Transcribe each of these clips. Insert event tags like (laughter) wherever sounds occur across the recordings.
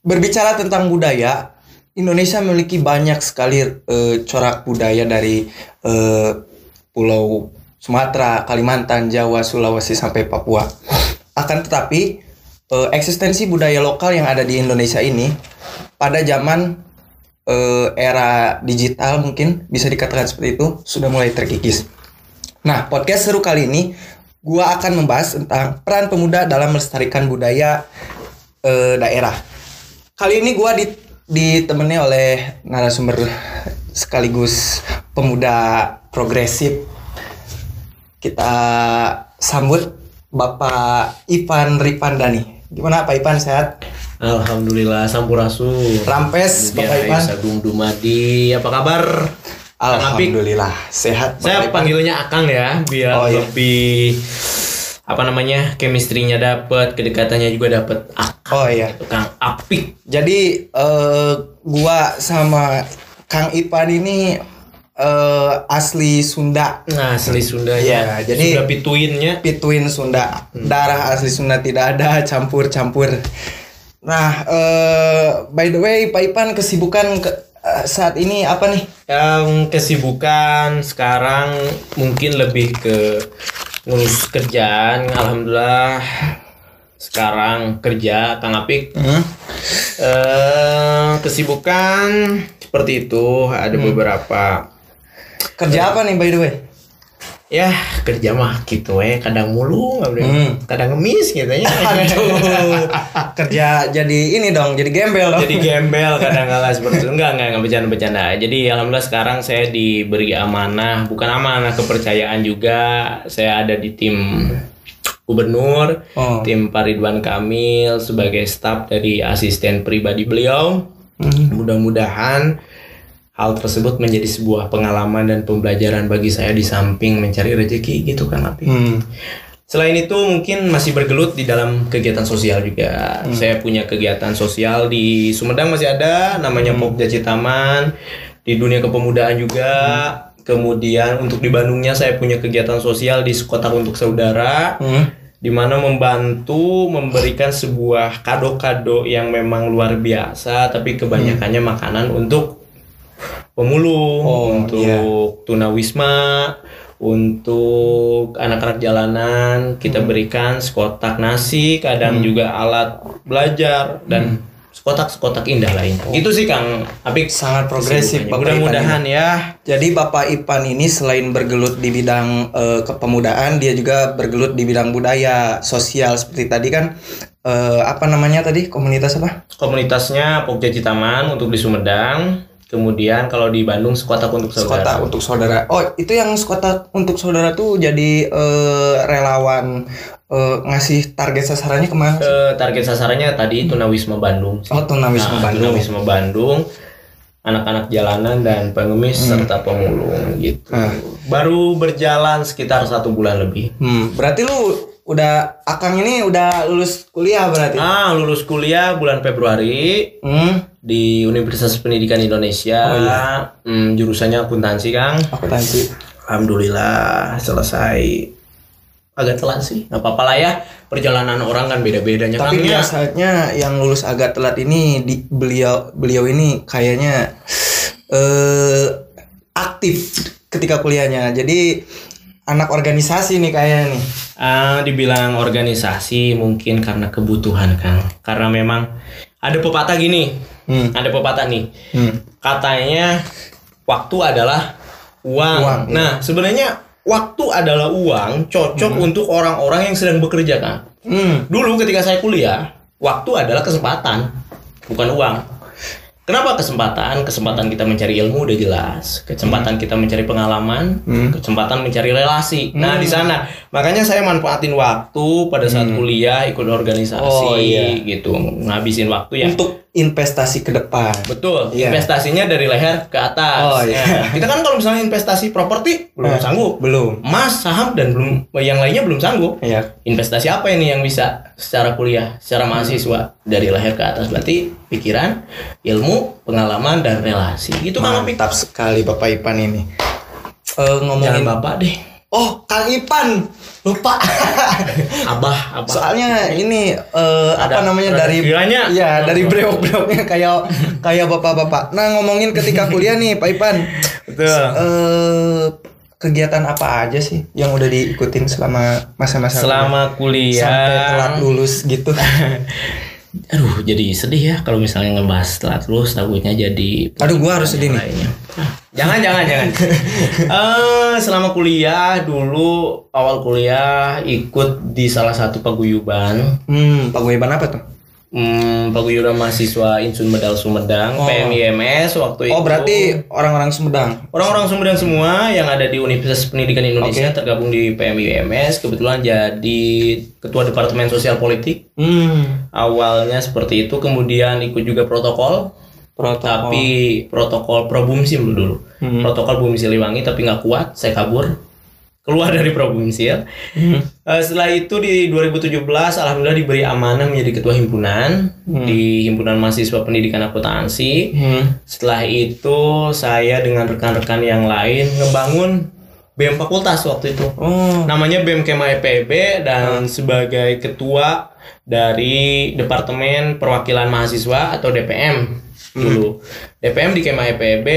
berbicara tentang budaya, Indonesia memiliki banyak sekali eh, corak budaya dari eh, Pulau Sumatera, Kalimantan, Jawa, Sulawesi sampai Papua. Akan tetapi eh, eksistensi budaya lokal yang ada di Indonesia ini pada zaman eh, era digital mungkin bisa dikatakan seperti itu sudah mulai terkikis. Nah, podcast seru kali ini gua akan membahas tentang peran pemuda dalam melestarikan budaya eh, daerah. Kali ini gua di, ditemani oleh narasumber sekaligus pemuda progresif. Kita sambut Bapak Ivan Ripandani. Gimana Pak Ivan sehat? Alhamdulillah Sampurasun. Rampes Bapak Biar Ivan. Sagung Dumadi, apa kabar? Alhamdulillah sehat. Bapak Saya Ivan. panggilnya Akang ya, biar Oh, iya. lebih apa namanya chemistry-nya dapet, kedekatannya juga dapet. Oh iya. Kang Apik. Jadi eh, gua sama Kang Ipan ini eh, asli Sunda. Nah, asli Sunda Iya, ya. jadi- Sunda pituinnya. Pituin Sunda. Darah asli Sunda tidak ada campur-campur. Nah, eh, by the way, Pak Ipan kesibukan ke- saat ini apa nih? Yang kesibukan sekarang mungkin lebih ke ngurus kerjaan. Alhamdulillah sekarang kerja Kang Apik. Hmm? Eh kesibukan seperti itu ada Hmm. beberapa Kerja apa nih by the way? ya kerja mah gitu eh kadang mulu. Hmm. kadang ngemis gitu ya (laughs) Aduh, kerja jadi ini dong, jadi gembel dong. jadi gembel (laughs) kadang kala seperti itu enggak enggak enggak bercanda bercanda jadi alhamdulillah sekarang saya diberi amanah bukan amanah kepercayaan juga saya ada di tim gubernur Oh. tim Pak Ridwan Kamil sebagai staf dari asisten pribadi beliau Hmm. Mudah-mudahan hal tersebut menjadi sebuah pengalaman dan pembelajaran bagi saya di samping mencari rezeki gitu kan Api. Hmm. Selain itu mungkin masih bergelut di dalam kegiatan sosial juga. Saya punya kegiatan sosial di Sumedang masih ada namanya Pokja Citaman. Di dunia kepemudaan juga. Kemudian untuk di Bandungnya saya punya kegiatan sosial di Kotak untuk Saudara Hmm. Di mana membantu memberikan sebuah kado-kado yang memang luar biasa tapi kebanyakannya makanan untuk pemulung Oh, untuk iya. tunawisma untuk anak-anak jalanan. Kita berikan sekotak nasi kadang juga alat belajar dan sekotak-sekotak indah lain itu sih Kang. Apik Sangat progresif. Bapak mudah-mudahan ya. Jadi Bapak Ipan ini selain bergelut di bidang eh, kepemudaan, dia juga bergelut di bidang budaya, sosial seperti tadi kan eh, apa namanya tadi? Komunitas apa? komunitasnya Pokja Citaman untuk di Sumedang kemudian kalau di Bandung sekotak untuk saudara Sekota untuk saudara. Oh itu yang sekota untuk saudara tuh jadi eh, relawan eh, ngasih target sasarannya ke mana? Eh, target sasarannya tadi Tunawisma Bandung. sih. Oh tunawisma Nah, Bandung. Tunawisma Bandung, anak-anak jalanan dan pengemis serta pemulung gitu. Ah. Baru berjalan sekitar satu bulan lebih. Hmm, berarti lu udah Akang ini udah lulus kuliah berarti? Ah, lulus kuliah bulan Februari Hmm, di Universitas Pendidikan Indonesia. Oh, iya. Hmm, jurusannya akuntansi, Kang. akuntansi. Alhamdulillah selesai. Agak telat sih, nggak apa-apa lah ya. Perjalanan orang kan beda-bedanya. Tapi Kang, ya. biasanya yang lulus agak telat ini di beliau beliau ini kayaknya eh aktif ketika kuliahnya. Jadi anak organisasi nih kayaknya nih. Ah, dibilang organisasi mungkin karena kebutuhan Kang. Karena memang ada pepatah gini. Hmm. Ada pepatah nih. Hmm. Katanya waktu adalah uang. Uang, iya. nah, sebenarnya waktu adalah uang cocok untuk orang-orang yang sedang bekerja Kang. Hmm. Dulu ketika saya kuliah, waktu adalah kesempatan, bukan uang. Kenapa kesempatan? Kesempatan kita mencari ilmu udah jelas. Kesempatan kita mencari pengalaman, Hmm. kesempatan mencari relasi. Nah, di sana makanya saya manfaatin waktu pada saat kuliah ikut organisasi Hmm. Oh, iya. gitu, ngabisin waktu ya. Untuk investasi ke depan. Betul, Iya. investasinya dari leher ke atas. Oh, iya. Nah, kita kan kalau misalnya investasi properti belum Eh, sanggup. Belum. Emas, saham dan belum yang lainnya belum sanggup Iya. investasi apa ini yang bisa secara kuliah, secara mahasiswa dari leher ke atas berarti pikiran, ilmu, pengalaman dan relasi. Itu kan Apik. Mantap sekali Bapak Ipan ini. Jangan ngomongin bapak deh. Oh, Kang Ipan. Lupa. (laughs) Abah, abah. Soalnya ini apa Ada- namanya ada dari kiranya. Iya, dari (laughs) brewok-brewoknya kayak kayak bapak-bapak. Nah, ngomongin ketika kuliah nih, Pak Ipan. Betul. Eh kegiatan apa aja sih yang udah diikutin selama masa-masa Selama kuliah? sampai telat lulus gitu? (laughs) Aduh, jadi sedih ya kalau misalnya ngebahas telat lulus takutnya jadi Aduh, gua harus sedih nih. lainnya. (laughs) Jangan, jangan, jangan. Eh, selama kuliah dulu awal kuliah ikut di salah satu paguyuban. Hmm, paguyuban apa tuh? Hmm, paguyuban mahasiswa Insun Medal Sumedang, Oh. PMIMS waktu itu. Oh, berarti orang-orang Sumedang. Orang-orang Sumedang semua yang ada di Universitas Pendidikan Indonesia tergabung di PMIMS kebetulan jadi ketua Departemen Sosial Politik. Hmm, Awalnya seperti itu, kemudian ikut juga protokol, protokol. tapi protokol Probumsim dulu. Hmm. Protokol Bumi Siliwangi tapi nggak kuat, saya kabur. Keluar (laughs) dari Probumsil. Hmm. Eh, setelah itu di 2017 alhamdulillah diberi amanah menjadi ketua himpunan di Himpunan Mahasiswa Pendidikan Akuntansi. Hmm. Setelah itu saya dengan rekan-rekan yang lain ngebangun BEM fakultas waktu itu. Oh, Namanya BEM Kema EPB dan sebagai ketua dari Departemen Perwakilan Mahasiswa atau DPM dulu. DPM di Kema EPB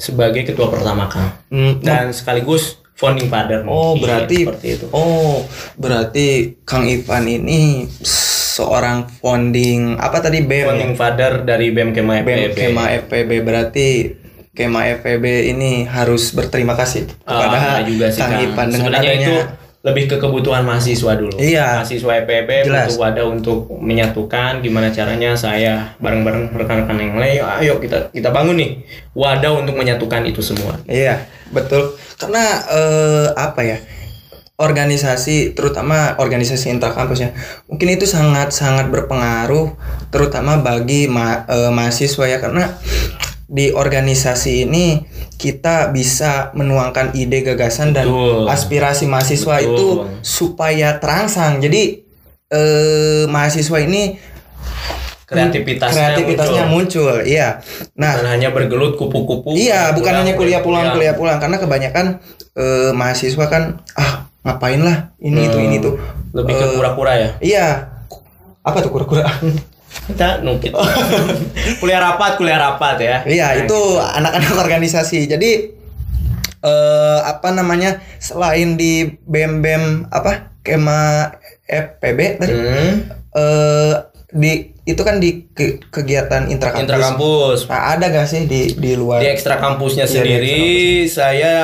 sebagai ketua pertama Kang. hmm. Dan sekaligus founding father. Oh, mungkin, berarti seperti itu. Oh, berarti Kang Ivan ini seorang founding apa tadi BEM? ya? Founding father dari BEM Kema BEM EPB. Kema FPB berarti Kema FPB ini harus berterima kasih kepada Ah, juga sih Kang Kang. Ivan dengan Sebenarnya adanya itu lebih ke kebutuhan mahasiswa dulu. Iya. Mahasiswa EPB Jelas. butuh wadah untuk menyatukan gimana caranya saya bareng-bareng rekan-rekan yang lain, ayo kita kita bangun nih wadah untuk menyatukan itu semua. Iya, betul. Karena eh, apa ya? Organisasi terutama organisasi intrakampus ya. Mungkin itu sangat-sangat berpengaruh terutama bagi ma- eh, mahasiswa ya karena di organisasi ini kita bisa menuangkan ide gagasan dan Betul. aspirasi mahasiswa Betul. itu supaya terangsang. Jadi eh, mahasiswa ini Kreativitasnya, kreativitasnya muncul. muncul. Iya. Nah, Bukan hanya bergelut kupu-kupu. Iya, bukan pulang, hanya kuliah pulang, pulang. kuliah pulang karena kebanyakan eh, mahasiswa kan ah ngapain lah ini itu ini tuh. Lebih ke Eh, kura-kura ya. Iya. Apa tuh kura-kura? (laughs) Kita nukit. (laughs) kuliah rapat, kuliah rapat ya. Iya, Nah, itu anak-anak organisasi. Jadi eh apa namanya? Selain di BEM-BEM apa? Kema FPB tadi Hmm, eh di itu kan di ke- kegiatan intrakampus. intrakampus. Nah, ada gak sih di di luar? Di ekstra kampusnya Iya, di sendiri saya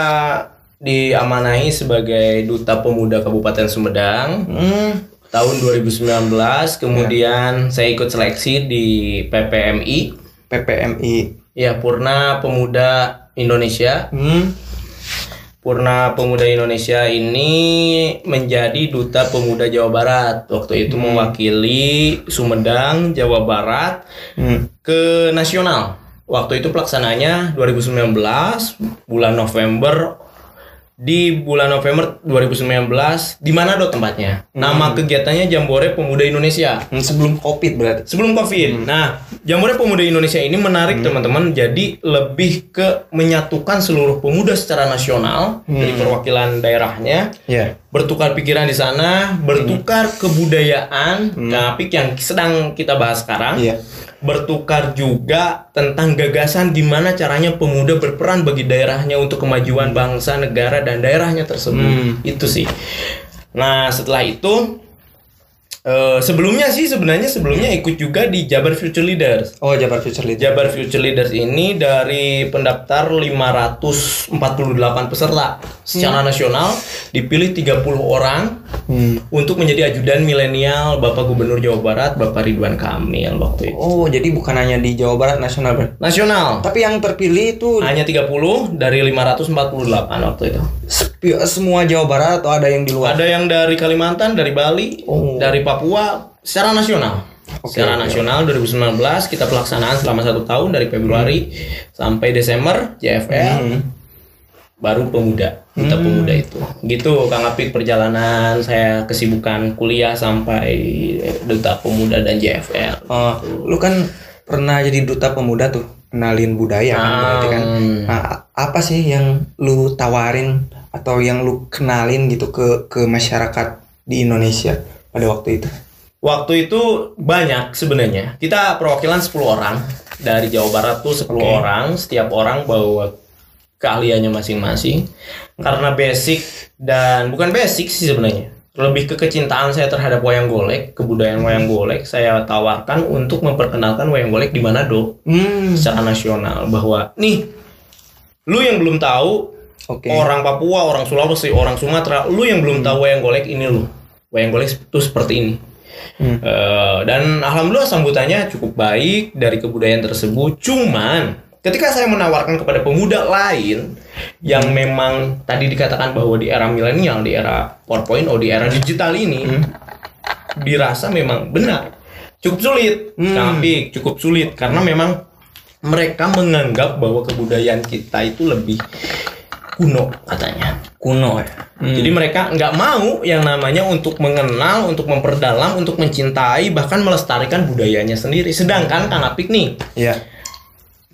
diamanahi sebagai duta pemuda Kabupaten Sumedang Hmm. Tahun 2019 kemudian saya ikut seleksi di PPMI PPMI. ya Purna Pemuda Indonesia Hmm. Purna Pemuda Indonesia ini menjadi duta pemuda Jawa Barat waktu itu mewakili Sumedang Jawa Barat Hmm. ke nasional. Waktu itu pelaksananya 2019 bulan November di bulan November 2019 di Manado tempatnya. Nama kegiatannya Jambore Pemuda Indonesia. Hmm, Sebelum Covid berarti. Sebelum Covid. Nah, Jambore Pemuda Indonesia ini menarik teman-teman jadi lebih ke menyatukan seluruh pemuda secara nasional dari perwakilan daerahnya Iya. bertukar pikiran di sana, bertukar kebudayaan, topik yang sedang kita bahas sekarang. Iya. Bertukar juga tentang gagasan gimana caranya pemuda berperan bagi daerahnya untuk kemajuan bangsa, negara dan daerahnya tersebut. Hmm. Itu sih. Nah, setelah itu eh, sebelumnya sih sebenarnya sebelumnya ikut juga di Jabar Future Leaders. Oh, Jabar Future Leader. Jabar Future Leaders ini dari pendaftar 548 peserta secara nasional dipilih 30 orang Hmm. untuk menjadi ajudan milenial Bapak Gubernur Jawa Barat Bapak Ridwan Kamil waktu itu. Oh, jadi bukan hanya di Jawa Barat nasional, Bro. Nasional Tapi yang terpilih itu hanya 30 dari 548 waktu itu. sepi- semua Jawa Barat atau ada yang di luar? Ada yang dari Kalimantan, dari Bali, Oh. dari Papua secara nasional. Oke, secara oke. nasional 2019 kita pelaksanaan selama satu tahun dari Februari sampai Desember JFL. Hmm. baru pemuda kita pemuda itu gitu kang Apik perjalanan saya kesibukan kuliah sampai duta pemuda dan JFL Oh, lu kan pernah jadi duta pemuda tuh, kenalin budaya kan berarti kan. Hmm. Nah, apa sih yang lu tawarin atau yang lu kenalin gitu ke ke masyarakat di Indonesia pada waktu itu? Waktu itu banyak sebenarnya. Kita perwakilan 10 orang dari Jawa Barat tuh 10 Oke. orang, setiap orang bawa keahliannya masing-masing. Karena basic dan bukan basic sih sebenarnya. Lebih ke kecintaan saya terhadap wayang golek, kebudayaan wayang golek, saya tawarkan untuk memperkenalkan wayang golek di Manado Hmm, secara nasional bahwa nih lu yang belum tahu oke. orang Papua, orang Sulawesi, orang Sumatera, lu yang belum tahu wayang golek ini lu. Wayang golek itu seperti ini. Hmm. Eh, dan alhamdulillah sambutannya cukup baik dari kebudayaan tersebut. Cuman ketika saya menawarkan kepada pemuda lain yang memang tadi dikatakan bahwa di era milenial, di era 4.0, di era digital ini dirasa memang benar cukup sulit, Hmm. Apik, cukup sulit karena memang mereka menganggap bahwa kebudayaan kita itu lebih kuno katanya. Kuno ya. Jadi mereka nggak mau yang namanya untuk mengenal, untuk memperdalam, untuk mencintai, bahkan melestarikan budayanya sendiri. Sedangkan Kang Apik nih, Iya.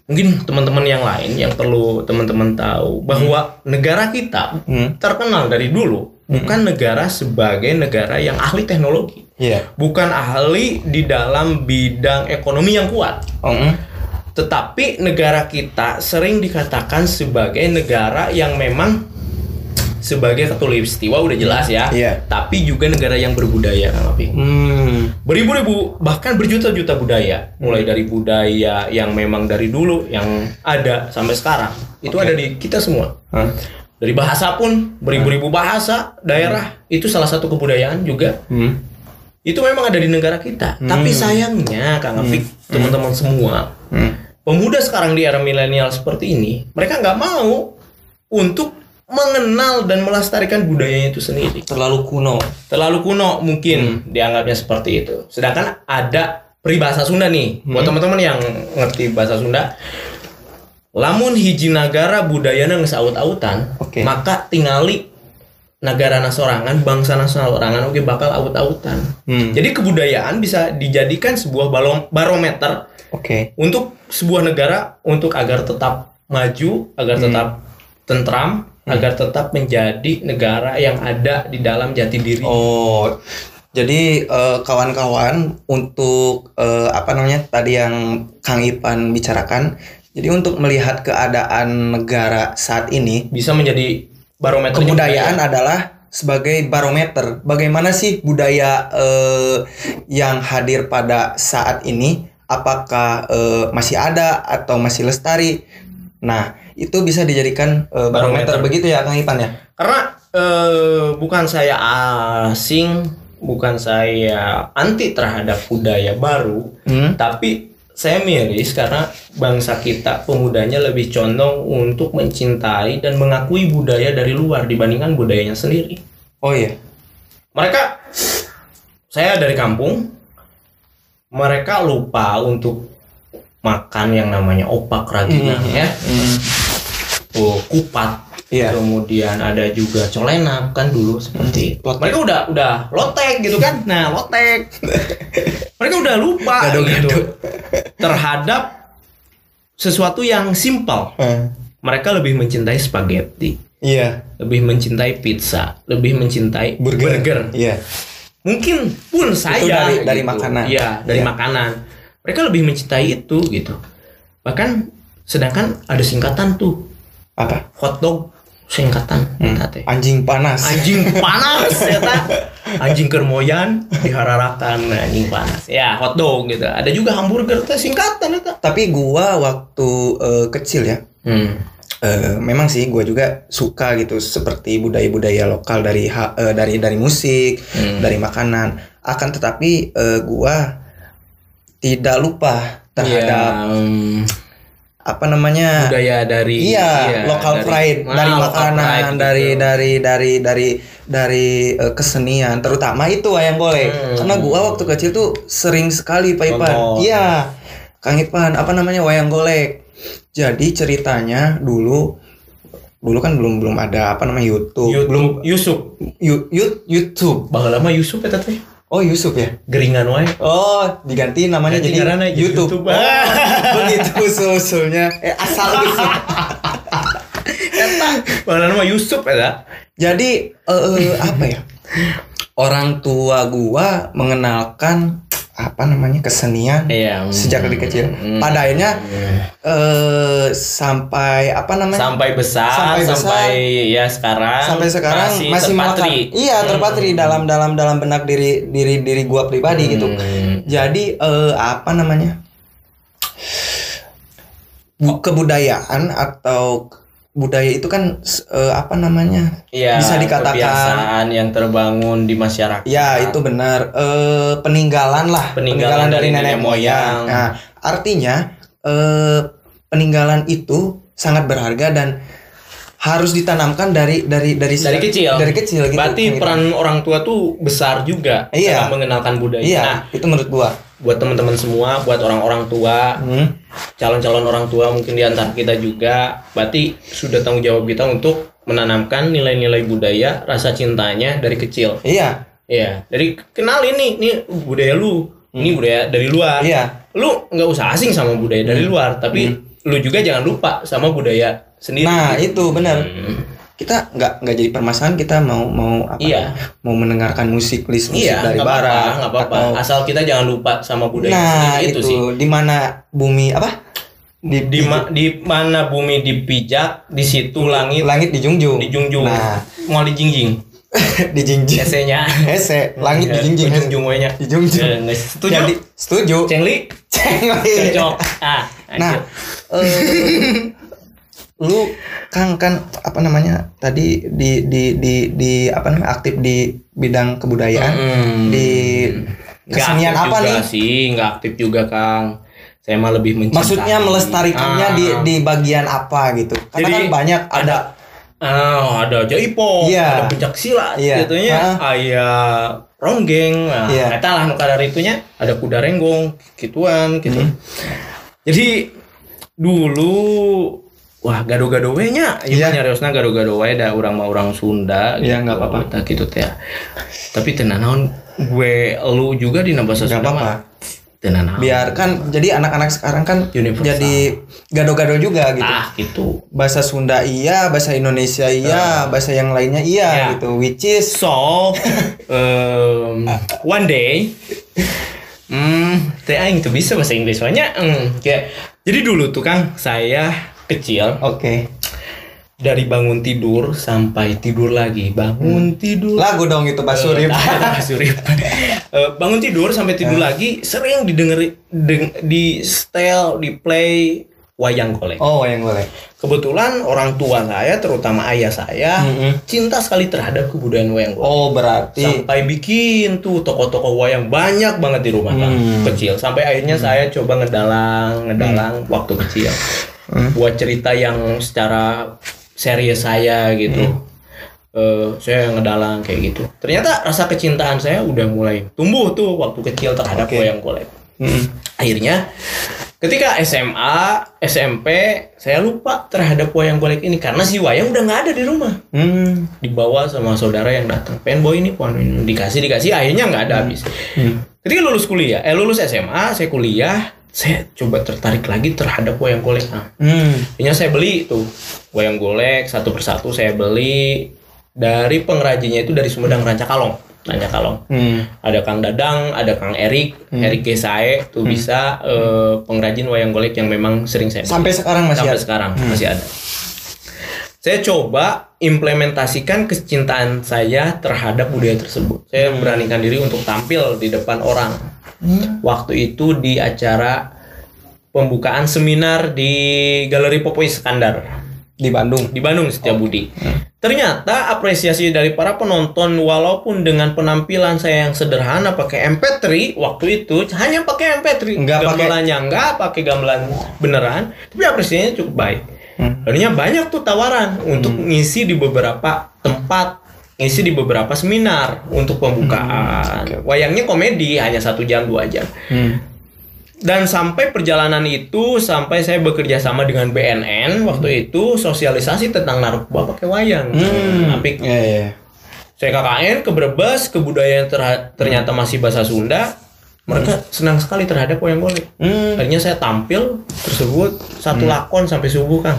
mungkin teman-teman yang lain yang perlu teman-teman tahu bahwa negara kita Hmm. terkenal dari dulu bukan negara sebagai negara yang ahli teknologi, Iya. bukan ahli di dalam bidang ekonomi yang kuat. Oh, hmm. Tetapi negara kita sering dikatakan sebagai negara yang memang sebagai katulistiwa udah jelas ya. Iya. Tapi juga negara yang berbudaya Kang Apik. Hmm. Beribu-ribu bahkan berjuta-juta budaya, mulai dari budaya yang memang dari dulu yang ada sampai sekarang. Itu Oke. ada di kita semua. Hah? Dari bahasa pun beribu-ribu bahasa daerah itu salah satu kebudayaan juga. Hmm. Itu memang ada di negara kita. Tapi sayangnya Kang Apik, teman-teman semua, Hmm. Pemuda sekarang di era milenial seperti ini, mereka nggak mau untuk mengenal dan melestarikan budayanya itu sendiri. Terlalu kuno. Terlalu kuno mungkin dianggapnya seperti itu. Sedangkan ada peribahasa Sunda nih, buat teman-teman yang ngerti bahasa Sunda. Lamun hiji nagara budayana geus aut-autan, Oke. maka tingali negara nasorangan, bangsa nasorangan oke bakal aut-autan. Hmm. Jadi kebudayaan bisa dijadikan sebuah barometer Oke. untuk sebuah negara untuk agar tetap maju, agar tetap tentram, agar tetap menjadi negara yang ada di dalam jati diri. Oh, jadi eh, kawan-kawan untuk eh, apa namanya tadi yang Kang Ipan bicarakan. Jadi untuk melihat keadaan negara saat ini, Bisa menjadi barometer kebudayaan adalah sebagai barometer. Bagaimana sih budaya eh, yang hadir pada saat ini? Apakah eh, masih ada atau masih lestari? Nah, itu bisa dijadikan eh, barometer. Barometer. begitu ya, Kang Ipan ya? Karena eh, bukan saya asing, bukan saya anti terhadap budaya baru, Hmm? tapi saya miris karena bangsa kita pemudanya lebih condong untuk mencintai dan mengakui budaya dari luar dibandingkan budayanya sendiri. Oh iya. Mereka saya dari kampung mereka lupa untuk makan yang namanya opak ragina Hmm. ya. Oh, kupat. Iya. Kemudian ada juga colenak kan dulu seperti. Lotek. Mereka udah udah lotek gitu kan. Nah, lotek. (laughs) mereka udah lupa Gado-gado. gitu terhadap sesuatu yang simpel. Eh, Mereka lebih mencintai spaghetti, iya. lebih mencintai pizza, lebih mencintai Burger. burger. Iya. Mungkin pun saya dari- dari makanan. Iya, dari Iya. makanan. Mereka lebih mencintai itu gitu. Bahkan sedangkan ada singkatan tuh Apa? hotdog singkatan teh. Anjing panas. Anjing panas eta. (laughs) Anjing kermoyan dihararakan anjing panas. Ya, hotdog gitu. Ada juga hamburger teh singkatan eta. Tapi gua waktu eh, kecil ya, Hmm. Eh, memang sih gua juga suka gitu seperti budaya-budaya lokal dari ha- eh, dari dari musik, Hmm. dari makanan. Akan tetapi eh, gua tidak lupa terhadap Ya, hmm, apa namanya? budaya dari Iya, local dari- pride Ah, dari makanan, pride dari gitu. dari dari dari dari eh, kesenian, terutama itu wayang golek. Hmm. Karena gua waktu kecil tuh sering sekali Pak Ipan. Iya. Kang Ipan, apa namanya wayang golek. Jadi ceritanya dulu dulu kan belum belum ada apa namanya YouTube, belum YouTube Yusuf. Yu- Yu- YouTube. Baheula mah Yusuf eta teh. Oh, Yusuf ya? Geringan wae. Oh, diganti namanya Ganti jadi YouTube. YouTube. Oh, begitu usul-usulnya. Eh, asal (laughs) usul. Eta baheula mah Yusuf eta. Jadi eh, apa ya? Orang tua gua mengenalkan apa namanya kesenian Iya. sejak dari kecil. Hmm. Pada akhirnya eh sampai apa namanya? sampai besar Sampai sampai, besar. ya sekarang sampai sekarang masih, melekat. terpatri. Iya, terpatri dalam dalam dalam benak diri diri diri gua pribadi gitu. Hmm. Jadi eh, apa namanya? Bu- Kebudayaan atau budaya itu kan eh, apa namanya? Iya, bisa dikatakan kebiasaan yang terbangun di masyarakat. Ya itu benar eh, peninggalan lah Peninggalan dari, dari nenek nenek moyang. moyang. Nah artinya eh, peninggalan itu sangat berharga dan harus ditanamkan dari dari dari dari kecil. dari kecil gitu. Berarti Gitu. peran orang tua tuh besar juga Iya. dalam mengenalkan budaya. Iya Nah, itu menurut gua. buat teman-teman semua, buat orang-orang tua, Hmm. calon-calon orang tua mungkin di antara kita juga, berarti sudah tanggung jawab kita untuk menanamkan nilai-nilai budaya, rasa cintanya dari kecil. Iya Iya, dari kenalin nih, nih budaya lu, ini budaya dari luar. Hmm. iya Lu nggak usah asing sama budaya dari luar, tapi lu juga jangan lupa sama budaya sendiri. Nah itu benar. Hmm. Kita nggak nggak jadi permasalahan kita mau mau apa? Iya. Mau mendengarkan musik list musik Iya, dari barat nggak apa-apa. atau- Asal kita jangan lupa sama budaya Nah sendiri itu, itu sih. di mana bumi apa? Di, Di, ma- di mana bumi dipijak, di situ langit langit dijunjung. dijunjung. Nah Mau dijingjing. (laughs) dijingjing. Esenya. Hese, langit dijingjing. hese. Dijungjung we nya. Dijungjung. Eh, nggak setuju. Jadi setuju. Cengli. Cengli. Cocok. Ah, Nah, eh, (laughs) lu Kang kan apa namanya tadi di di di di apa namanya aktif di bidang kebudayaan Hmm. di kesenian apa juga nih? sih nggak aktif juga Kang saya mah lebih mencintai Maksudnya melestarikannya di Ah. di bagian apa gitu? Karena Jadi, kan banyak ada Ah, ada jaipo, Iya. ada pencak silat, Iya. gitu nya, Ah. aya ronggeng, nah, Iya. eta lah kadar itunya, ada kuda renggong, gituan, gitu. Hmm. Jadi dulu wah gado-gado we nya, ieu Iya. nyariosna gado-gado we da urang mah urang Sunda Iya, nggak apa-apa. Tah gitu teh. Tapi teu naon gue lu juga di bahasa Sunda apa-apa. Teu naon. biarkan jadi anak-anak sekarang kan Universal. jadi gado-gado juga gitu. Ah, gitu. Bahasa Sunda iya, bahasa Indonesia iya, bahasa yang lainnya iya Ya. gitu. Which is So, (laughs) um, one day, hmm, teh aing tuh bisa bahasa Inggris soalnya, hmm, kayak, jadi dulu tuh Kang, saya kecil oke. dari bangun tidur sampai tidur lagi, bangun tidur. Lagu dong itu Pak Surip. Ah, Surip. (laughs) Eh, bangun tidur sampai tidur lagi, sering didengerin, deng- di setel, di play wayang golek. Oh, yang boleh. Kebetulan orang tua saya, terutama ayah saya, Mm-mm. cinta sekali terhadap kebudayaan wayang golek. Oh, berarti sampai bikin tuh toko-toko wayang banyak banget di rumah. Hmm. kecil sampai akhirnya saya coba ngedalang ngedalang waktu kecil Hmm. buat cerita yang secara serius saya gitu Hmm. Eh, saya ngedalang kayak gitu ternyata rasa kecintaan saya udah mulai tumbuh tuh waktu kecil terhadap Oke. wayang golek Mm. akhirnya ketika SMA SMP saya lupa terhadap wayang golek ini karena si wayang udah nggak ada di rumah Hmm. dibawa sama saudara yang datang pengen bawa ini pohon ini dikasih dikasih akhirnya nggak ada habis Hmm. ketika lulus kuliah eh lulus SMA saya kuliah saya coba tertarik lagi terhadap wayang golek nah, Hmm. akhirnya saya beli tuh wayang golek satu persatu saya beli dari pengrajinnya itu dari Sumedang Rancakalong Rancakalong Hmm. ada Kang Dadang ada Kang Erik Erik Gesae tuh bisa eh, pengrajin wayang golek yang memang sering saya. Sampai sekarang masih sampai ada. sekarang masih ada. Saya coba implementasikan kecintaan saya terhadap budaya tersebut. Saya beranikan diri untuk tampil di depan orang. Waktu itu di acara pembukaan seminar di Galeri Popoy Skandar di Bandung. di Bandung Setiabudi. Ternyata apresiasi dari para penonton walaupun dengan penampilan saya yang sederhana pakai MP3 waktu itu hanya pakai MP3 Nggak pakai- gamelannya nggak pakai gamelan beneran tapi apresiasinya cukup baik. Hmm. Akhirnya banyak tuh tawaran untuk ngisi di beberapa tempat ngisi di beberapa seminar untuk pembukaan. Hmm, oke. Wayangnya komedi hanya satu jam dua jam. Hmm. Dan sampai perjalanan itu sampai saya bekerja sama dengan BNN waktu itu sosialisasi tentang narkoba pakai wayang. Hmm. Apik. Iya, iya. Saya KKN ke Brebes, kebudayaan terha- ternyata masih bahasa Sunda. Mereka senang sekali terhadap wayang golek. Hmm. Akhirnya saya tampil tersebut satu lakon sampai subuh, Kang.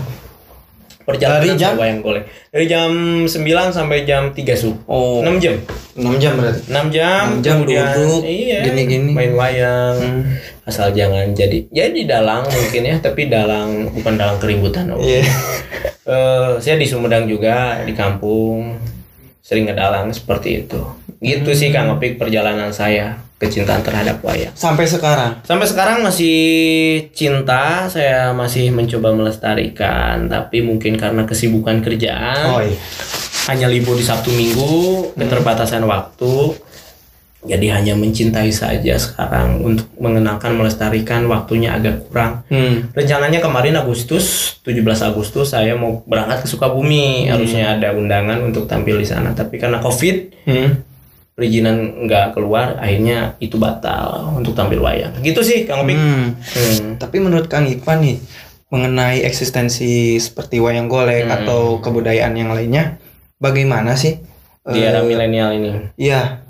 perjalanan Dari jam? wayang golek. Dari jam 9 sampai jam 3 subuh. Oh. 6 jam. 6 jam berarti. 6 jam, 6 jam kemudian duduk, iya, gini-gini. main wayang. Hmm. Asal jangan jadi jadi dalang mungkin ya, tapi dalang bukan dalang keributan. Oh. Iya. Eh, saya di Sumedang juga di kampung sering ngedalang seperti itu. Gitu sih Kang Opik perjalanan saya kecintaan terhadap wayang. Sampai sekarang. Sampai sekarang masih cinta, saya masih mencoba melestarikan, tapi mungkin karena kesibukan kerjaan, Oh iya. hanya libur di Sabtu Minggu, keterbatasan waktu, jadi hanya mencintai saja sekarang untuk mengenalkan melestarikan waktunya agak kurang. Hmm. Rencananya kemarin Agustus, 17 Agustus saya mau berangkat ke Sukabumi, harusnya ada undangan untuk tampil di sana, tapi karena Covid Hmm. perizinan nggak keluar, akhirnya itu batal untuk tampil wayang. Gitu sih Kang Opik. Hmm. Hmm. Tapi menurut Kang Ipan nih mengenai eksistensi seperti wayang golek Hmm. atau kebudayaan yang lainnya, bagaimana sih? Di era milenial ini. Iya.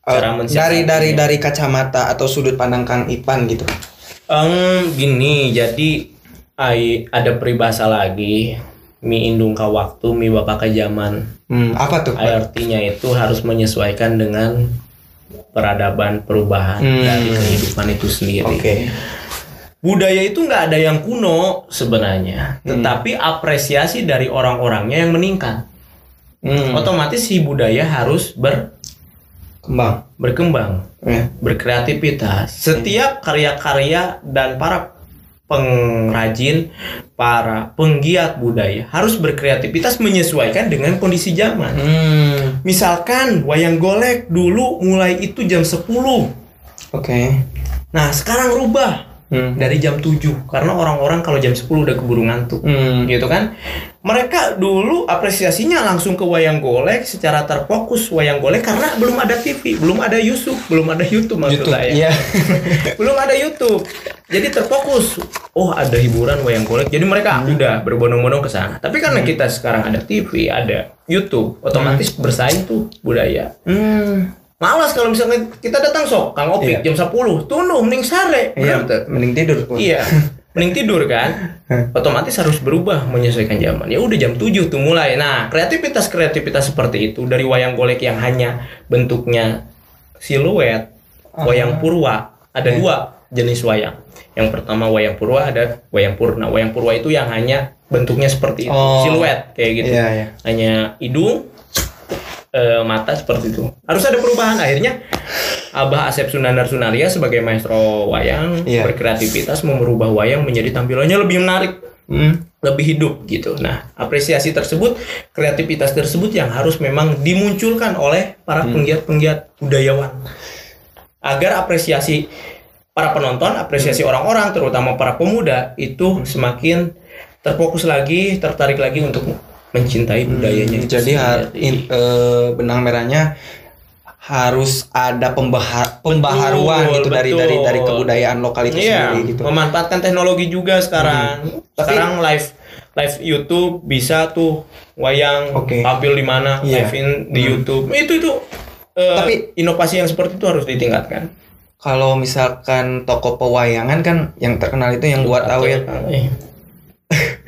Cara mensiasatinya. dari dari dari kacamata atau sudut pandang Kang Ipan gitu. Em, gini, jadi ai, ada peribahasa lagi, mi indung ka waktu, mi baka ka zaman. Hmm, apa tuh? Artinya itu harus menyesuaikan dengan peradaban perubahan Hmm. dari kehidupan itu sendiri. Oke. Budaya itu nggak ada yang kuno sebenarnya, Hmm. tetapi apresiasi dari orang-orangnya yang meningkat. Hmm, Otomatis si budaya harus ber, kembang. berkembang. Ya. berkreativitas. Setiap karya-karya dan para pengrajin, para penggiat budaya harus berkreativitas menyesuaikan dengan kondisi zaman. Hmm, Misalkan wayang golek dulu mulai itu jam 10. oke. Nah, sekarang rubah Hmm. dari jam 7 karena orang-orang kalau jam 10 udah keburu ngantuk. Hmm. Gitu kan? Mereka dulu apresiasinya langsung ke wayang golek secara terfokus wayang golek karena belum ada TV, belum ada YouTube, belum ada YouTube maksud YouTube. saya. Iya. (laughs) belum ada YouTube. Jadi terfokus. Oh, ada hiburan wayang golek. Jadi mereka udah berbondong-bondong ke sana. Tapi karena kita sekarang ada TV, ada YouTube, otomatis bersaing tuh budaya. Hmm. Malas kalau misalnya kita datang sok, Kang Opik Iya. jam 10, tunduk mending sare. Iya, tuh? mending tidur. Iya. (laughs) Mending tidur kan? (laughs) Otomatis harus berubah menyesuaikan zaman. Ya udah jam 7 tuh mulai. Nah, kreativitas-kreativitas seperti itu dari wayang golek yang hanya bentuknya siluet, wayang purwa, ada dua jenis wayang. Yang pertama wayang purwa, ada wayang purna. Wayang purwa itu yang hanya bentuknya seperti itu, Oh. siluet kayak gitu. Iya, iya. Hanya hidung, eh, mata seperti itu. Harus ada perubahan. Akhirnya Abah Asep Sunandar Sunaria sebagai maestro wayang Iya. berkreativitas merubah wayang menjadi tampilannya lebih menarik, Hmm. lebih hidup gitu. Nah, apresiasi tersebut, kreativitas tersebut yang harus memang dimunculkan oleh para Hmm. penggiat-penggiat budayawan. Agar apresiasi para penonton, apresiasi orang-orang terutama para pemuda itu semakin terfokus lagi, tertarik lagi untuk mencintai budayanya. itu Jadi har- in- eh, benang merahnya harus ada pembahar pembaharuan Betul, gitu dari dari betul. dari kebudayaan lokal itu Iya, sendiri gitu. memanfaatkan teknologi juga sekarang. Hmm. Sekarang live live YouTube bisa tuh wayang Oke. tampil di mana Iya. live in di Hmm. YouTube. Itu itu eh, Tapi- inovasi yang seperti itu harus ditingkatkan. Kalau misalkan toko pewayangan kan yang terkenal itu yang buat awet Eh.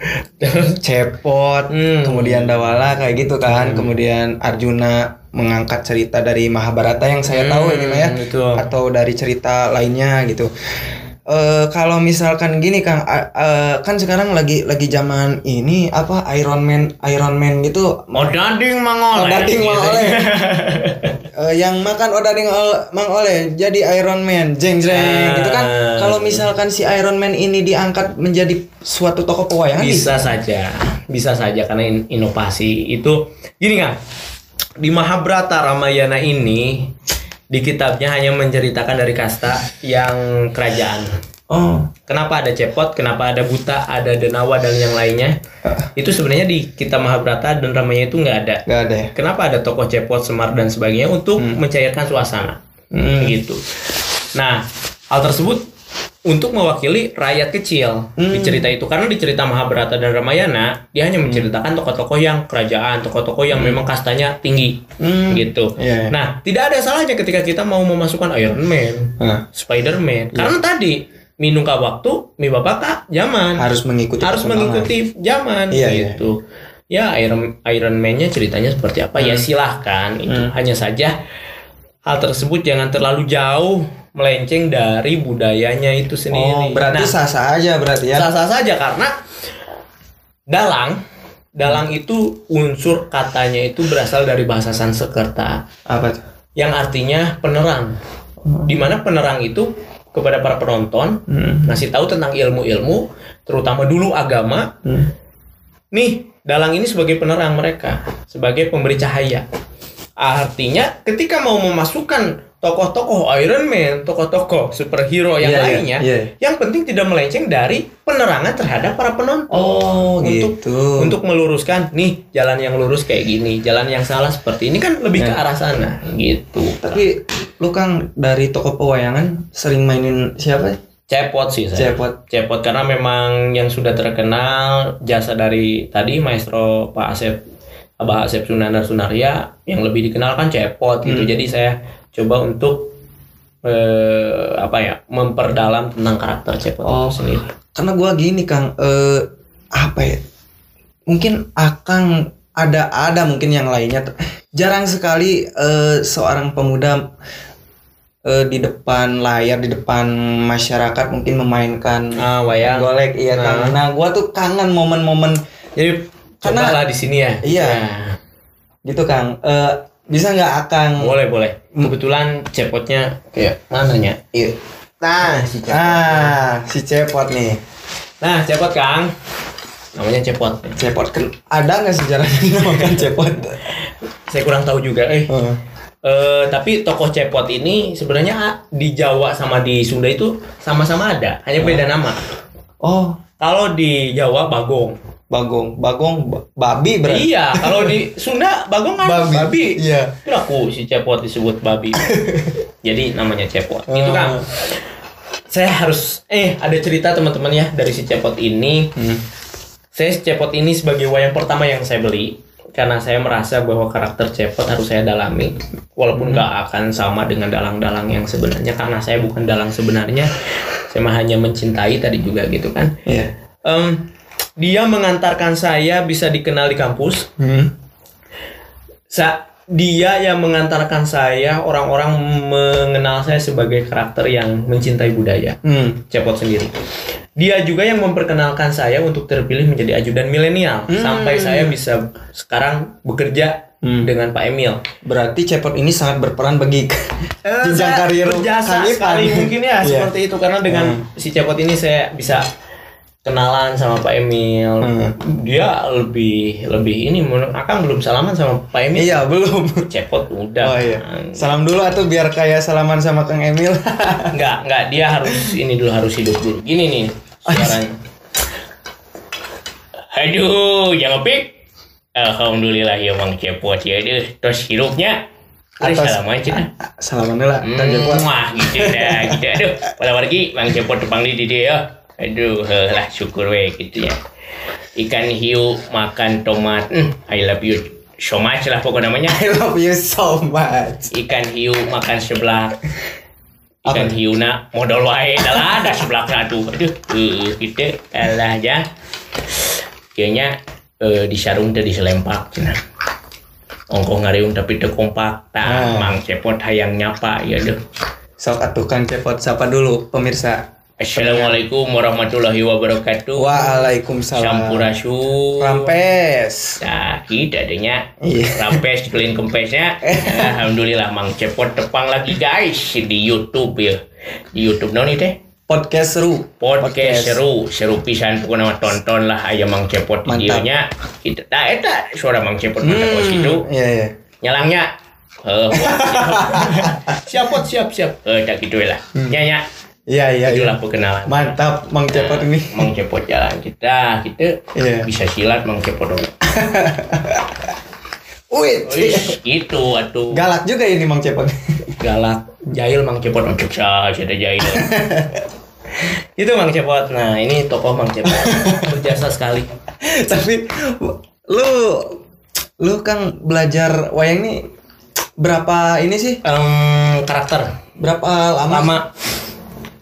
(laughs) cepot, Hmm. kemudian Dawala kayak gitu kan, kemudian Arjuna mengangkat cerita dari Mahabharata yang saya tahu ini mah ya, Hmm, itu. atau dari cerita lainnya gitu. Eh kalau misalkan gini Kang, a- eh, kan sekarang lagi lagi zaman ini apa Iron Man Iron Man gitu Odading mangoleh. Odading Gitu. mangoleh. (laughs) Eh, yang makan odading ol- mang oleh jadi Iron Man jeng jeng Ah. gitu kan kalau misalkan si Iron Man ini diangkat menjadi suatu tokoh pewayangan bisa saja bisa saja karena in- inovasi itu gini kan di Mahabharata Ramayana ini di kitabnya hanya menceritakan dari kasta yang kerajaan. Oh. Kenapa ada cepot kenapa ada buta ada denawa dan yang lainnya? Itu sebenarnya di kitab Mahabharata dan Ramayana itu nggak ada. Nggak ada ya? Kenapa ada tokoh cepot semar dan sebagainya? Untuk mencairkan suasana. Hmm. gitu. Nah hal tersebut untuk mewakili rakyat kecil Hmm. di cerita itu karena di cerita Mahabharata dan Ramayana dia hanya menceritakan tokoh-tokoh yang kerajaan tokoh-tokoh yang memang kastanya tinggi Hmm. gitu Iya, iya. nah tidak ada salahnya ketika kita mau memasukkan Iron Man Nah, Spider-Man karena tadi minum ka waktu mi bapak kak zaman harus mengikuti harus mengikuti zaman Iya, iya. gitu ya Iron Iron Man-nya ceritanya seperti apa ya Hmm. silahkan itu Hmm. hanya saja hal tersebut jangan terlalu jauh melenceng dari budayanya itu Oh, sendiri berarti Nah, sah-sah aja berarti ya. sah-sah saja karena dalang dalang itu unsur katanya itu berasal dari bahasa Sanskerta Apa tuh? yang artinya penerang di mana penerang itu kepada para penonton Hmm. ngasih tahu tentang ilmu-ilmu terutama dulu agama Hmm. nih dalang ini sebagai penerang mereka sebagai pemberi cahaya artinya ketika mau memasukkan tokoh-tokoh Iron Man tokoh-tokoh superhero yang Iya, iya, lainnya iya. yang penting tidak melenceng dari penerangan terhadap para penonton Oh, Untuk- gitu. untuk meluruskan nih jalan yang lurus kayak gini jalan yang salah seperti ini kan lebih ke Ya. arah sana gitu Tapi lu Kang dari toko pewayangan sering mainin siapa? cepot sih saya Cepot. cepot karena memang yang sudah terkenal jasa dari tadi maestro Pak Asep Abah Asep Sunandar Sunaria yang lebih dikenal kan cepot gitu Hmm. jadi saya coba untuk eh, apa ya memperdalam tentang karakter cepot Oh. itu sendiri Karena gua gini Kang, eh apa ya? Mungkin Akang ada ada mungkin yang lainnya. Jarang sekali eh, seorang pemuda eh, di depan layar, di depan masyarakat mungkin memainkan ah wayang golek iya Kang. Nah, gua tuh kangen momen-momen jadi Karena- cobalah di sini ya Iya. Nah, gitu Kang. Eh bisa nggak Akang? Boleh boleh. Kebetulan cepotnya kayak mananya? Iya. nah si cepot. Ah, si Cepot nih. nah cepot kang. Namanya cepot. Cepot. Kan ada nggak sejarahnya (laughs) dinamakan Cepot? saya kurang tahu juga eh. Heeh. Eh, tapi tokoh cepot ini sebenarnya di Jawa sama di Sunda itu sama-sama ada, hanya beda nama. Oh, Kalau di Jawa Bagong. Bagong, Bagong, ba- babi berarti. Iya, kalau di Sunda Bagong kan babi. Iya. Kenapa si cepot disebut babi? (laughs) Jadi namanya cepot. Gitu Oh. kan. Saya harus eh ada cerita teman-teman ya dari si cepot ini. Hmm. Saya si cepot ini sebagai wayang pertama yang saya beli karena saya merasa bahwa karakter cepot harus saya dalami walaupun nggak akan sama dengan dalang-dalang yang sebenarnya karena saya bukan dalang sebenarnya saya mah hanya mencintai tadi juga gitu kan Iya. Em, dia mengantarkan saya bisa dikenal di kampus Hmm. Sa dia yang mengantarkan saya orang-orang mengenal saya sebagai karakter yang mencintai budaya Hmm. Cepot sendiri. Dia juga yang memperkenalkan saya untuk terpilih menjadi ajudan milenial Hmm. sampai saya bisa sekarang bekerja Hmm. dengan Pak Emil. Berarti Cepot ini sangat berperan bagi (laughs) jenjang karir berjasa kami, sekali mungkin ya Iya. seperti itu karena dengan si Cepot ini saya bisa kenalan sama Pak Emil. Hmm. Dia lebih lebih ini menurut Akang belum salaman sama Pak Emil. Iya, belum. Cepot udah. Oh iya. Salam dulu atau biar kayak salaman sama Kang Emil. (laughs) Enggak, enggak dia harus ini dulu harus hidup dulu. Gini nih suaranya. Aduh, jangan pik. Alhamdulillah ya Bang Cepot ya deh. Terus hidupnya Aduh, Atas- salaman cina. salaman lah, Cepot. Wah, gitu dah, gitu. Aduh, pada pergi Bang Cepot tepang di dia ya. Aduh, heh, lah syukur we gitu ya. Ikan hiu makan tomat. Hmm, I love you so much lah pokoknya namanya. (laughs) I love you so much. Ikan hiu makan sebelah. Ikan Apa? hiu nak modal wae dah lah ada sebelah satu. Aduh, uh, gitu alah ya. Kayaknya eh, di sarung tadi selempak cenah. Ongkoh ngariung tapi teu kompak. Ah. Tah, Mang Cepot hayang nyapa ya deh. Sok atuh Kang Cepot sapa dulu pemirsa. Assalamualaikum warahmatullahi wabarakatuh. Waalaikumsalam. Sampurasun. Rampes. Nah, kita adanya Iya. rampes dibeliin kempesnya. (laughs) Alhamdulillah Mang Cepot tepang lagi guys di YouTube ya. Di YouTube noni teh. Podcast seru. Podcast seru, seru pisan pokoknya mah tonton lah aya Mang Cepot videonya. Kita tak eta suara Mang Cepot mantap Hmm, gitu. Iya, iya. Nyalangnya. (laughs) Heuh, (laughs) siap siap siap. Eh tak gitu lah. Ya ya. Iya, iya, iya. Itulah perkenalan. Mantap Mang Cepot ini. Mang Cepot jalan kita, kita Iya. bisa silat Mang Cepot dulu. (laughs) Wih, gitu atuh. galak juga ini Mang Cepot. Galak, jahil Mang Cepot untuk saya ada jahil. (laughs) itu Mang Cepot. Nah, ini tokoh Mang Cepot. Berjasa sekali. (laughs) Tapi lu lu kan belajar wayang nih berapa ini sih? Em, karakter Berapa lama? lama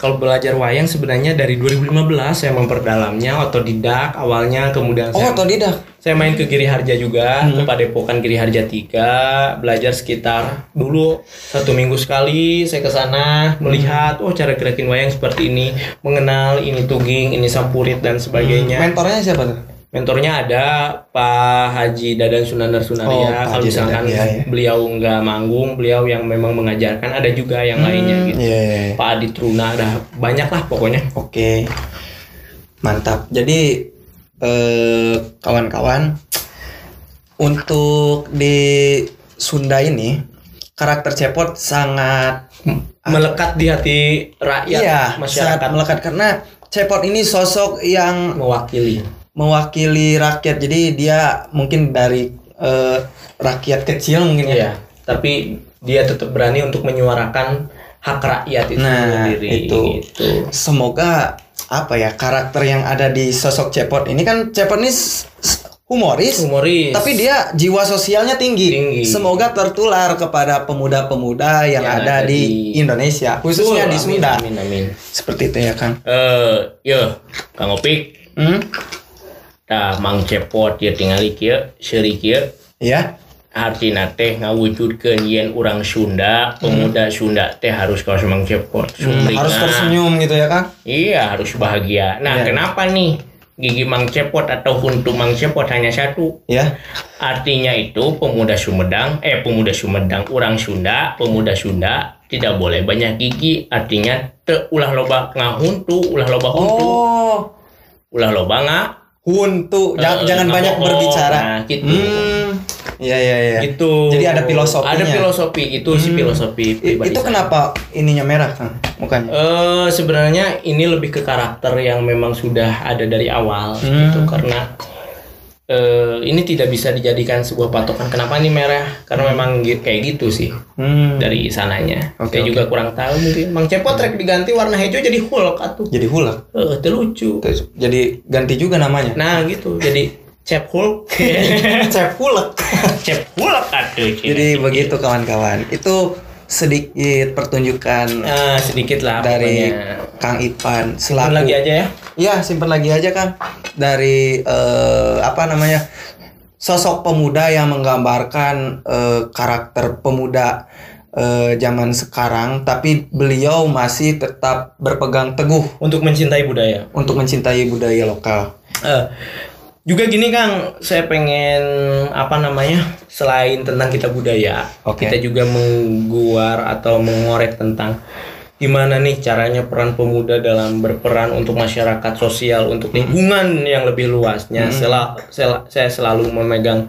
kalau belajar wayang sebenarnya dari 2015 saya memperdalamnya otodidak awalnya kemudian Oh, saya otodidak. saya main ke Giri Harja juga ke Padepokan Giri Harja 3 belajar sekitar dulu satu minggu sekali saya ke sana melihat oh cara gerakin wayang seperti ini mengenal ini tungging ini sampurit dan sebagainya Mentornya siapa tuh? Mentornya ada Pak Haji Dadan Sunandar Oh, Sunaria Pak kalau misalkan Dadan, iya, iya. beliau nggak manggung beliau yang memang mengajarkan ada juga yang lainnya gitu Iya, iya, iya. Pak Adit Runa ada banyak lah pokoknya Oke. Mantap. Jadi eh, kawan-kawan untuk di Sunda ini karakter Cepot sangat melekat di hati rakyat iya, sangat masyarakat melekat karena Cepot ini sosok yang mewakili mewakili rakyat. Jadi dia mungkin dari eh, rakyat kecil mungkin ya. Iya, tapi dia tetap berani untuk menyuarakan hak rakyat itu Nah, sendiri. itu. gitu. Semoga apa ya karakter yang ada di sosok Cepot ini kan Cepot ini humoris, Humoris. tapi dia jiwa sosialnya tinggi. Tinggi. Semoga tertular kepada pemuda-pemuda yang, Yang ada, ada di, di- Indonesia, khususnya di Sunda. Amin, amin. Seperti itu ya Kang. Eh, yo, Kang Opik, Hmm? Tah Mang Cepot ya tinggal kieu, seuri kieu. Ya. Artina teh ngawujudkeun yen urang Sunda, pemuda Sunda teh harus kaos Mang Cepot. Hmm, harus tersenyum gitu ya Kang. Iya, harus bahagia. Nah, Iya. kenapa nih gigi Mang Cepot atau huntu Mang Cepot hanya satu? Ya. Artinya itu pemuda Sumedang, eh pemuda Sumedang, orang Sunda, pemuda Sunda tidak boleh banyak gigi. Artinya te ulah loba ngahuntu, ulah loba huntu, Oh, ulah loba nga huntu. Jangan, Eh, jangan nggak banyak bohong. berbicara. Nah, gitu. Hmm. Iya iya iya. Gitu. Jadi ada filosofinya. Ada filosofi itu sih filosofi pribadi. itu saya. kenapa ininya merah Kang? Mukanya. Eh sebenarnya ini lebih ke karakter yang memang sudah ada dari awal Hmm. gitu karena eh ini tidak bisa dijadikan sebuah patokan kenapa ini merah karena memang gi- kayak gitu sih Hmm. dari sananya. Oke, Saya oke. juga kurang tahu mungkin. Mang Cepot rek diganti warna hijau jadi Hulk atuh. Jadi hulak. Eh, teu lucu. Jadi ganti juga namanya. Nah, gitu. Jadi Cep Hulk. (laughs) Cep hulak. Cep Hulk atuh. Jadi begitu kawan-kawan. Itu sedikit pertunjukan Nah, sedikit lah dari pokoknya. Kang Ipan Simpen selaku lagi aja ya. Iya, simpen lagi aja Kang. Dari eh, apa namanya? Sosok pemuda yang menggambarkan eh, karakter pemuda eh, zaman sekarang, tapi beliau masih tetap berpegang teguh Untuk mencintai budaya. untuk mencintai budaya lokal. Eh, juga gini Kang, saya pengen apa namanya selain tentang kita budaya, Oke. kita juga mengguar atau mengorek tentang gimana nih caranya peran pemuda dalam berperan untuk masyarakat sosial, untuk lingkungan yang lebih luasnya. Sela- sela- saya selalu memegang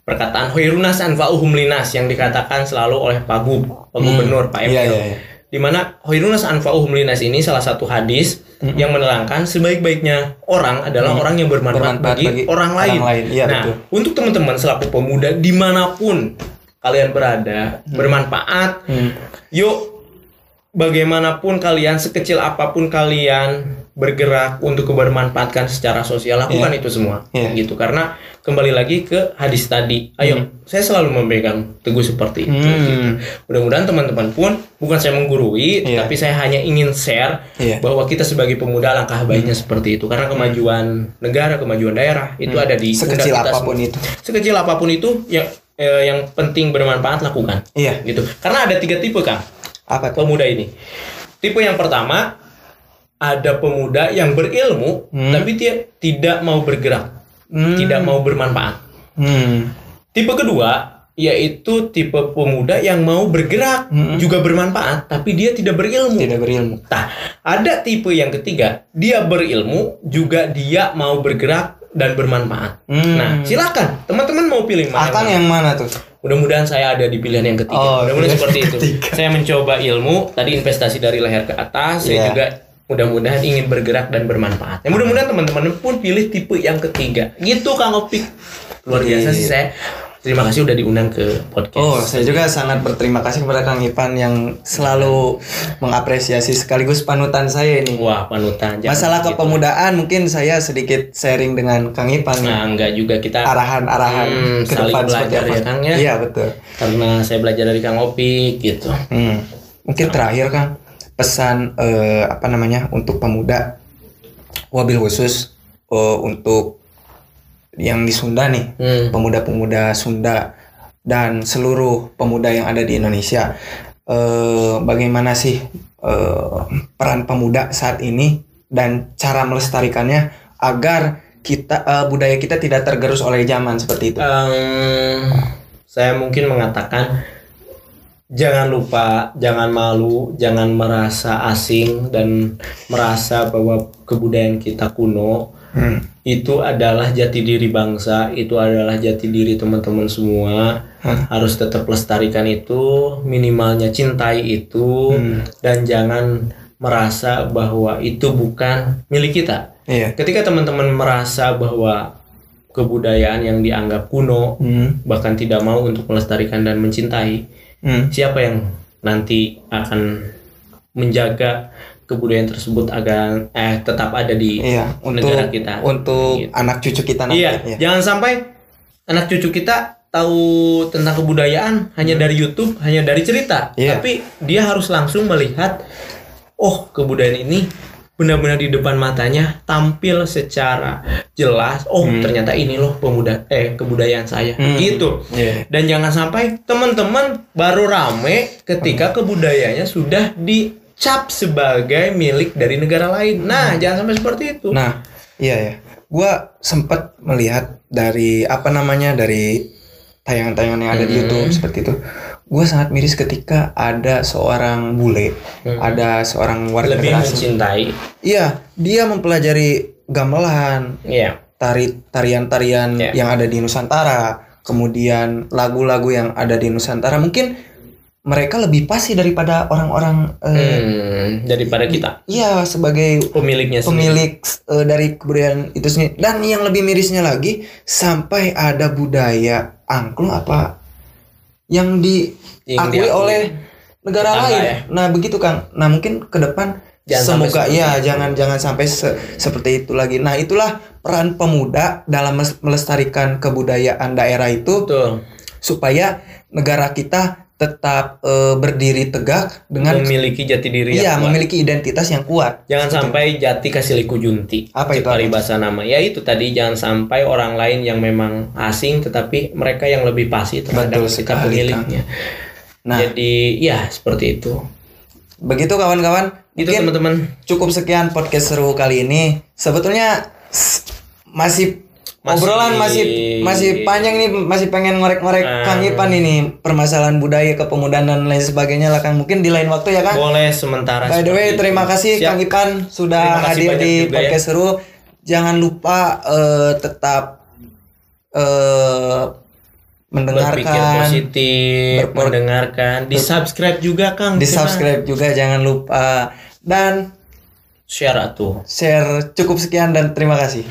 perkataan Hoirunas anfa'uhum linas yang dikatakan selalu oleh Pak Gub, Pak Gubernur, Pak Iya, Emil. iya, iya. Di mana Hoirunas anfa'uhum linas ini salah satu hadis yang menerangkan sebaik-baiknya orang adalah orang yang bermanfaat, Bermanfaat bagi, bagi orang orang lain. lain. Iya, nah, betul. untuk teman-teman selaku pemuda di mana pun kalian berada bermanfaat, Hmm. yuk bagaimanapun kalian sekecil apa pun kalian bergerak untuk bermanfaatkan secara sosial lakukan itu semua Iya. gitu karena kembali lagi ke hadis tadi ayo saya selalu memegang teguh seperti itu Hmm. gitu. mudah-mudahan teman-teman pun bukan saya menggurui Iya. tapi saya hanya ingin share Iya. bahwa kita sebagai pemuda langkah baiknya seperti itu karena kemajuan negara kemajuan daerah itu ada di Sekecil kita apa pun semua. itu. sekecil apa pun itu yang eh, yang penting bermanfaat lakukan Iya. gitu karena ada tiga tipe kang Apa tuh? pemuda ini. Tipe yang pertama ada pemuda yang berilmu Hmm. tapi dia tidak mau bergerak, Hmm. tidak mau bermanfaat. Hmm. Tipe kedua yaitu tipe pemuda yang mau bergerak Hmm. juga bermanfaat tapi dia tidak berilmu. Tidak berilmu. Nah, ada tipe yang ketiga, dia berilmu juga dia mau bergerak dan bermanfaat. Hmm. Nah, silakan teman-teman mau pilih mana? Akang yang mana tuh? Mudah-mudahan saya ada di pilihan yang ketiga. Oh, Mudah-mudahan seperti itu. ketiga. Saya mencoba ilmu, tadi investasi dari leher ke atas. Saya Iya. juga mudah-mudahan ingin bergerak dan bermanfaat. Ya, mudah-mudahan teman-teman pun pilih tipe yang ketiga. Gitu Kang Opik. Luar biasa sih saya. Terima kasih udah diundang ke podcast. Oh, saya juga sangat berterima kasih kepada Kang Ipan yang selalu mengapresiasi sekaligus panutan saya ini. Wah, panutan. Jangan Masalah gitu. kepemudaan mungkin saya sedikit sharing dengan Kang Ipan. Nah, enggak juga kita arahan-arahan Hmm, ke depan belajar ya, Kang, ya? Iya, betul. karena saya belajar dari Kang Opik gitu. Hmm. Mungkin terakhir Kang, pesan eh, apa namanya untuk pemuda wabil khusus eh, untuk yang di Sunda nih Hmm. pemuda-pemuda Sunda dan seluruh pemuda yang ada di Indonesia eh, bagaimana sih eh, peran pemuda saat ini dan cara melestarikannya agar kita eh, budaya kita tidak tergerus oleh zaman seperti itu. Em, saya mungkin mengatakan jangan lupa, jangan malu, jangan merasa asing dan merasa bahwa kebudayaan kita kuno Hmm. itu adalah jati diri bangsa, itu adalah jati diri teman-teman semua. Hmm. Harus tetap lestarikan itu, minimalnya cintai itu Hmm. dan jangan merasa bahwa itu bukan milik kita. Iya. Ketika teman-teman merasa bahwa kebudayaan yang dianggap kuno Hmm. bahkan tidak mau untuk melestarikan dan mencintai, Hmm. siapa yang nanti akan menjaga kebudayaan tersebut agar eh tetap ada di Iya, untuk negara kita. untuk Gitu. anak cucu kita nanti. Iya, jangan sampai anak cucu kita tahu tentang kebudayaan hanya dari YouTube, hanya dari cerita, Iya. tapi dia harus langsung melihat oh, kebudayaan ini benar-benar di depan matanya tampil secara jelas. Oh, ternyata ini loh pemuda eh kebudayaan saya. Hmm. Gitu. Iya. Dan jangan sampai teman-teman baru rame ketika kebudayaannya sudah dicap sebagai milik dari negara lain. Nah, jangan sampai seperti itu. Nah, iya ya. Gua sempat melihat dari apa namanya dari tayangan-tayangan yang ada di Hmm. YouTube seperti itu. Gua sangat miris ketika ada seorang bule, Hmm. ada seorang warga Lebih negara asing. mencintai. Iya, dia mempelajari gamelan, Iya. tari tarian-tarian Iya. yang ada di Nusantara, kemudian lagu-lagu yang ada di Nusantara. Mungkin mereka lebih pasti daripada orang-orang eh, Hmm, daripada kita iya sebagai pemiliknya pemilik eh, dari kebudayaan itu sendiri dan yang lebih mirisnya lagi sampai ada budaya angklung apa yang diakui oleh negara lain. ya. Nah begitu Kang. Nah mungkin ke depan Jangan semoga ya itu. jangan jangan sampai se- seperti itu lagi. Nah itulah peran pemuda dalam melestarikan kebudayaan daerah itu Betul. supaya negara kita tetap eh, berdiri tegak dengan memiliki jati diri iya yang kuat. memiliki identitas yang kuat. Jangan sampai jati kasih liku junti. Apa itu, Paribasa nama. Ya itu tadi jangan sampai orang lain yang memang asing tetapi mereka yang lebih pasti terhadap Betul kita pemiliknya. Nah. Jadi ya seperti itu. Begitu kawan-kawan. Itu teman-teman. cukup sekian podcast seru kali ini. Sebetulnya masih, Masih- obrolan masih masih panjang nih, masih pengen ngorek-ngorek Ah. Kang Ipan ini permasalahan budaya kepemudaan dan lain sebagainya lah Kang. Mungkin di lain waktu ya Kang. Boleh sementara. By the way, terima kasih Siap. Kang Ipan sudah hadir di ya. podcast seru. Jangan lupa eh, tetap berpikir mendengarkan, positif, berpor- mendengarkan, di subscribe juga Kang. di subscribe juga jangan lupa dan Share atuh. share cukup sekian dan terima kasih.